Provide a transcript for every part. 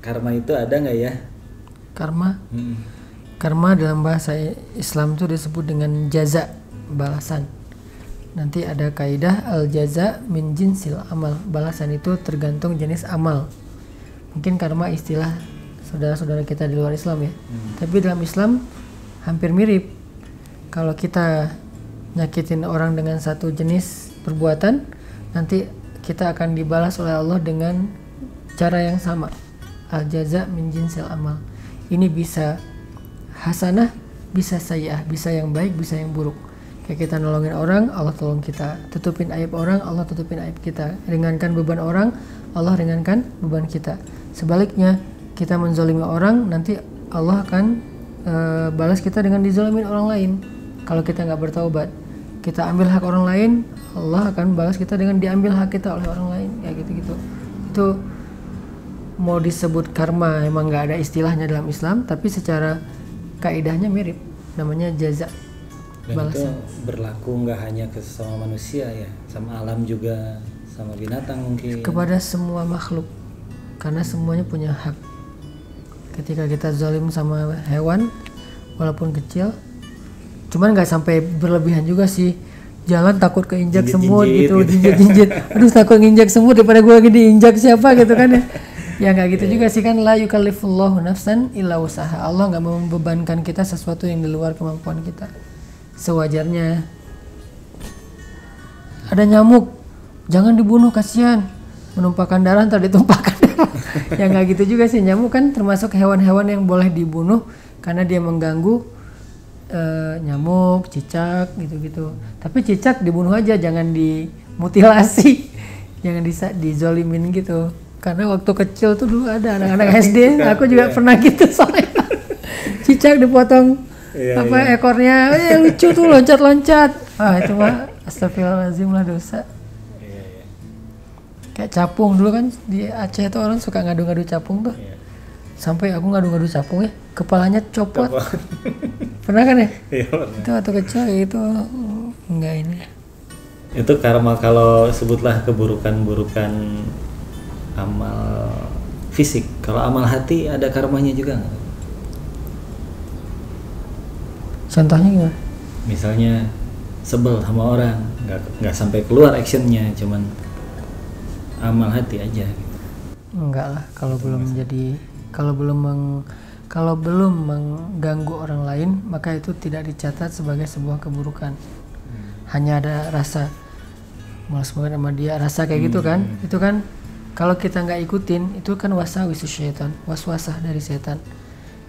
Karma itu ada nggak ya? Karma, Hmm. karma dalam bahasa Islam itu disebut dengan jaza, balasan. Nanti ada kaidah al jaza min jinsil amal. Balasan itu tergantung jenis amal. Mungkin karma istilah saudara-saudara kita di luar Islam ya. Tapi dalam Islam hampir mirip. Kalau kita nyakitin orang dengan satu jenis perbuatan, nanti kita akan dibalas oleh Allah dengan cara yang sama. Al jaza min jinsil amal. Ini bisa hasanah, bisa sayyah, bisa yang baik, bisa yang buruk. Kayak kita nolongin orang, Allah tolong kita. Tutupin aib orang, Allah tutupin aib kita. Ringankan beban orang, Allah ringankan beban kita. Sebaliknya, kita menzolimi orang, nanti Allah akan eh, balas kita dengan dizolimin orang lain. Kalau kita nggak bertaubat, kita ambil hak orang lain, Allah akan balas kita dengan diambil hak kita oleh orang lain. Ya gitu-gitu. Itu mau disebut karma emang nggak ada istilahnya dalam Islam, tapi secara kaidahnya mirip. Namanya jaza. Dan itu Balasan. berlaku nggak hanya ke sama manusia ya, sama alam juga, sama binatang mungkin. kepada semua makhluk karena semuanya punya hak ketika kita zalim sama hewan walaupun kecil cuman nggak sampai berlebihan juga sih jalan takut keinjak semut gitu gitu jinjit jinjit aduh takut nginjak semut daripada gue lagi diinjak siapa gitu kan ya ya nggak gitu juga sih kan la yukallifullahu nafsan illa usaha Allah nggak membebankan kita sesuatu yang di luar kemampuan kita. Sewajarnya. Ada nyamuk. Jangan dibunuh kasihan. Menumpahkan darah ntar ditumpahkan. Darah ya nggak gitu juga sih. Nyamuk kan termasuk hewan-hewan yang boleh dibunuh karena dia mengganggu eh, nyamuk cicak gitu-gitu. Tapi cicak dibunuh aja jangan dimutilasi. Jangan disa dizolimin gitu karena waktu kecil tuh dulu ada anak-anak SD aku juga pernah gitu soalnya. Cicak dipotong Iya, apa ekornya eh lucu tuh loncat-loncat. Ah itu mah astagfirullahaladzim lah dosa. Iya, iya, kayak capung dulu kan di Aceh tuh orang suka ngadu-ngadu capung tuh. Iya. sampai aku ngadu-ngadu capung ya kepalanya copot. Pernah kan ya? Iya, pernah. itu waktu kecil kayak gitu enggak ini. Itu karma kalau sebutlah keburukan-burukan amal fisik. Kalau amal hati ada karmanya juga nggak? contohnya gimana Misalnya sebel sama orang, nggak nggak sampai keluar actionnya, cuman amal hati aja. Gitu. enggak lah kalau belum menjadi kalau belum meng, kalau belum mengganggu orang lain maka itu tidak dicatat sebagai sebuah keburukan hanya ada rasa malas banget sama dia rasa kayak gitu kan itu kan kalau kita nggak ikutin itu kan wasawisus syaitan waswasah dari setan.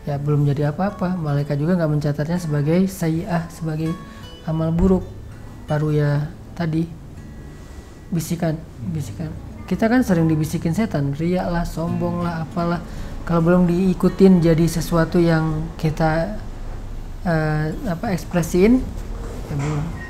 Ya belum jadi apa-apa. Malaikat juga nggak mencatatnya sebagai sayiah sebagai amal buruk. Baru ya tadi bisikan bisikan. Kita kan sering dibisikin setan riak lah sombong lah apalah. Kalau belum diikutin jadi sesuatu yang kita eh, apa ekspresiin ya belum